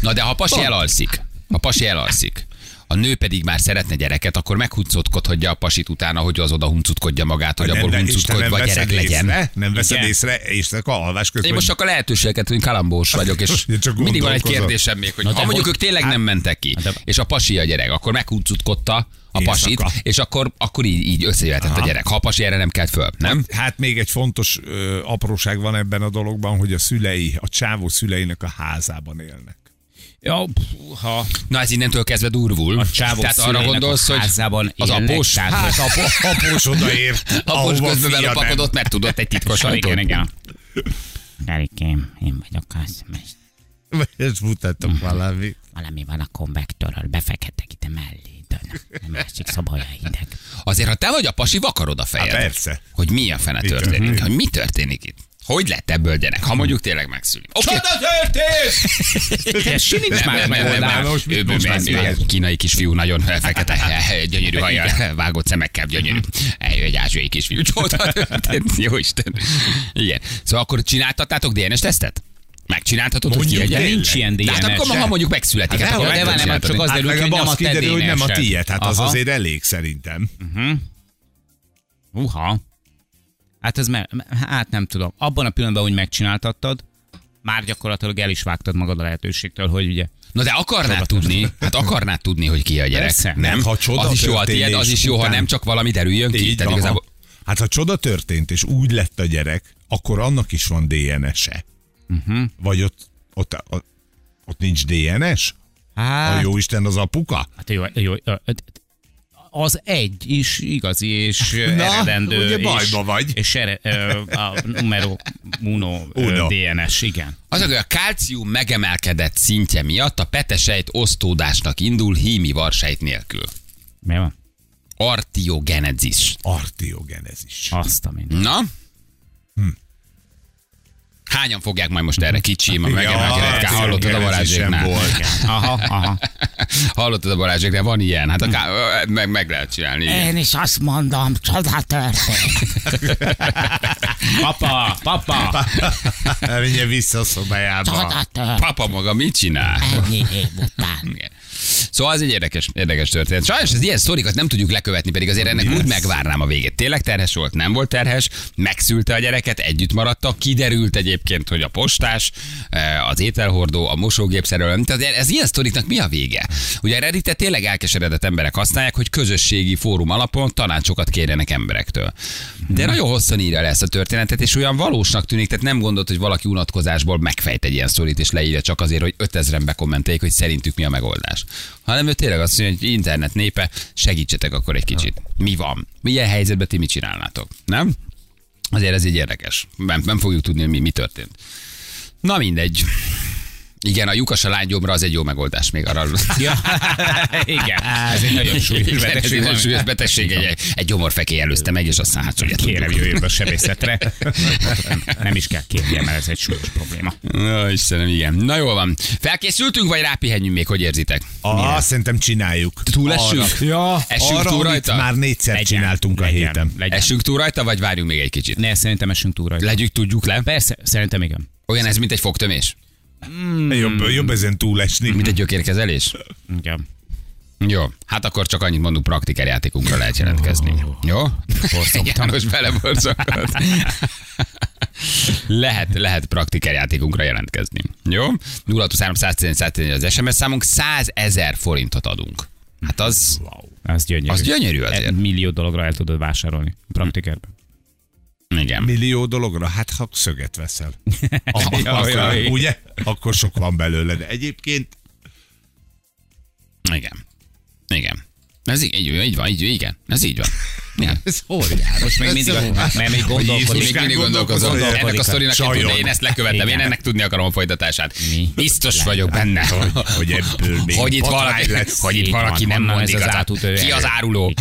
B: Na de ha a pasi elalszik, ha a pasi elalszik, a nő pedig már szeretne gyereket, akkor meghuncutkodhatja a pasit utána, hogy az oda huncutkodja magát, hogy abból
D: nem,
B: vagy
D: veszed
B: gyerek legyen.
D: észre, nem veszed
C: Igen.
D: észre, és a alvás közben.
B: Én most csak a lehetőségeket, hogy kalambós vagyok, és mindig van egy kérdésem még, hogy
C: Na
B: ha mondjuk ők tényleg nem mentek ki,
C: de-
B: és a pasi a gyerek, akkor meghuncutkodta a pasit,
D: Éjszaka.
B: és akkor, akkor így, így összejöhetett a gyerek. Ha a pasi erre nem kelt föl, nem?
D: Hát még egy fontos ö, apróság van ebben a dologban, hogy a szülei, a csávó szüleinek a házában élnek.
C: Ja, ha
B: Na ez innentől kezdve durvul.
C: a csávok
B: Tehát arra gondolsz,
C: a
B: hogy
C: házában
B: az
C: élnek,
B: após,
D: Hát apo, após odaért,
B: após közben
D: fia nem.
B: belopakodott, mert tudott egy titkos ajtót.
C: igen, igen. Gerikém, én vagyok az, most
D: Ezt mutatok valami.
C: valami van a konvektorral, befekhetek ide mellé, de a másik olyan hideg.
B: Azért, ha te vagy a pasi, vakarod a fejed.
D: Hát persze.
B: Hogy mi a fene
D: Mi
B: történik.
D: történik?
B: Hogy mi történik itt. Hogy lett ebből gyerek? Ha mondjuk tényleg megszüli.
C: Történt!
B: Nem,
C: más
B: nem, nem, nem,
C: megoldás.
B: Ő-
D: már?
B: Kínai kisfiú, nagyon fekete, gyönyörű hajjal, vágott szemekkel, gyönyörű. Eljön egy ázsiai kisfiú. Csoda történt. Jó Isten. Igen. Szóval akkor csináltattátok DNS tesztet? Megcsináltatod, hogy
D: Mondjuk
B: a gyerek?
C: Nincs ilyen
B: De hát akkor,
C: DNS.
B: ha mondjuk megszületik, hát,
D: Hát
B: akkor
D: de
C: nem, csak az
D: Hát
C: derül
D: legalább
C: hogy nem
D: azt
C: a te
D: hogy nem a tiéd. Hát az azért elég szerintem.
C: Uha. Hát ez me- hát nem tudom. Abban a pillanatban, hogy megcsináltattad, már gyakorlatilag el is vágtad magad a lehetőségtől, hogy ugye
B: Na de akarnád tudni, hát akarnád tudni, hogy ki a gyerek.
C: Persze.
B: Nem?
D: Ha csoda
B: az is jó a tiéd, az is jó, ha nem csak valami derüljön ki.
D: Így
B: Tehát igazából
D: Hát ha csoda történt, és úgy lett a gyerek, akkor annak is van DNS-e. Uh-huh. Vagy ott, ott, ott, ott nincs DNS? A
C: Hát,
D: jó Isten az apuka?
C: hát jó, jó, ö, az egy is igazi és
D: Na,
C: eredendő.
D: ugye
C: és,
D: bajba vagy.
C: És ere, ö, a numero uno, ö,
D: Uno.
C: DNS, igen.
B: Az, hogy a kálcium megemelkedett szintje miatt a petesejt osztódásnak indul hími varsejt nélkül.
C: Mi van?
D: Artiogenezis.
C: Azt a minden.
B: Na?
D: Hát
B: Hányan fogják majd most erre kicsi, ma
D: Ja,
B: megemelkedett,
D: ez
B: hallottad a
D: volt.
C: Aha, aha.
B: Hallottad a Balázséknál, van ilyen, hát akár, meg, meg lehet csinálni. igen.
F: Én is azt mondom, csoda történt.
C: Papa, papa.
D: Menjen vissza a szobájába.
F: Történt.
B: Papa maga mit csinál?
F: Ennyi év után.
B: Igen. Szóval ez egy érdekes, érdekes történet. Sajnos az ilyen sztorikat nem tudjuk lekövetni, pedig azért ennek úgy megvárnám a végét. Tényleg terhes volt, nem volt terhes, megszülte a gyereket, együtt maradtak, kiderült egyébként, hogy a postás, eh, az ételhordó, a mosógép szerelő, tehát ez ilyen sztoriknak mi a vége? Ugye a Redditet tényleg elkeseredett emberek használják, hogy közösségi fórum alapon tanácsokat kérjenek emberektől. De nagyon hosszan írja le ezt a történetet, és olyan valósnak tűnik, tehát nem gondolt, hogy valaki unatkozásból megfejt egy ilyen sztorit, és leírja csak azért, hogy 5000-en bekommenteljék, hogy szerintük mi a megoldás. Hanem ő tényleg azt mondja, hogy internet népe, segítsetek akkor egy kicsit. Mi van? Milyen helyzetben ti mit csinálnátok? Nem? Azért ez így érdekes. Nem, nem fogjuk tudni, hogy mi, mi történt. Na mindegy. Igen, a lyukas a lánygyomra az egy jó megoldás még arra.
C: Ja, igen, ez egy nagyon súlyos
B: Igen, ez egy
C: betegség.
B: súlyos betegség. Egy, egy gyomorfekély előzte meg, és aztán hát ugye
C: Kérem, jöjjön a sebészetre. Nem is kell kérjem, mert ez egy súlyos probléma.
B: Na, Istenem, igen. Na jól van. Felkészültünk, vagy rápihenjünk még, hogy érzitek?
D: Ah, szerintem csináljuk.
B: Túlessünk?
D: Ja,
B: Essünk
D: arra,
B: túl rajta?
D: már négyszer
C: Legyen,
D: csináltunk a
C: legyen,
D: héten.
C: Legyen.
B: Essünk túl rajta, vagy várjunk még egy kicsit?
C: Ne, szerintem esünk túl rajta.
B: Legyük, tudjuk le.
C: Persze, szerintem igen.
B: Olyan ez, mint egy fogtömés?
D: Jobb, jobb ezen túlesni.
B: Mint egy gyökérkezelés?
C: Igen.
B: Jó, hát akkor csak annyit mondunk, praktikerjátékunkra lehet jelentkezni. Jó? János beleborzongott. lehet, lehet praktikerjátékunkra jelentkezni. Jó? 023 az SMS számunk, 100 ezer forintot adunk. Hát az,
C: Az gyönyörű.
B: az gyönyörű azért.
C: Egy millió dologra el tudod vásárolni. Praktikerben.
B: Igen.
D: Millió dologra, hát ha szöget veszel. Akkor, ugye? Akkor sok van belőle, de egyébként
B: Igen. Igen. Ez így, így, így van, így, igen. Ez így van. Igen.
D: ez óriás.
C: Most még mindig, mert még gondolkodik.
B: még mindig gondolkozom.
D: gondolkozol,
B: Ennek a sztorinak én, tudni, én ezt lekövetem, én ennek tudni akarom a folytatását.
C: Mi?
B: Biztos vagyok benne.
D: Hogy ebből még
B: Hogy itt valaki,
D: lesz.
B: hogy itt valaki nem
C: honnan
B: mond
C: ez az átutő
B: Ki az áruló?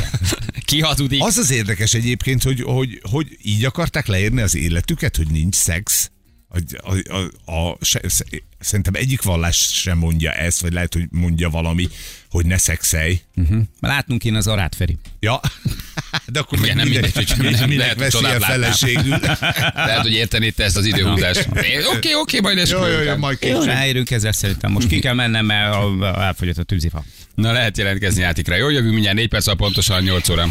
B: Ki hazudik?
D: Az az érdekes egyébként, hogy, hogy, hogy így akarták leírni az életüket, hogy nincs szex. A, a, a, a, se, szerintem egyik vallás sem mondja ezt, vagy lehet, hogy mondja valami, hogy ne szexelj.
C: Látnunk én az Arát Feri.
D: Ja, de akkor
B: Igen, nem mindegy, hogy nem
D: minek
B: lehet, hogy
D: veszi
B: láttál.
D: feleségül.
B: Lehet, hogy értenéd te ezt az időhúzást. Oké, oké, majd
D: Jó, jó, jó,
B: esküvőn.
D: majd
C: Jó,
D: később.
C: ráérünk ezzel szerintem. Most ki kell mennem, mert elfogyott a tűzifa.
B: Na lehet jelentkezni játékra. Jó, jövünk mindjárt 4 perc, pontosan 8 óra.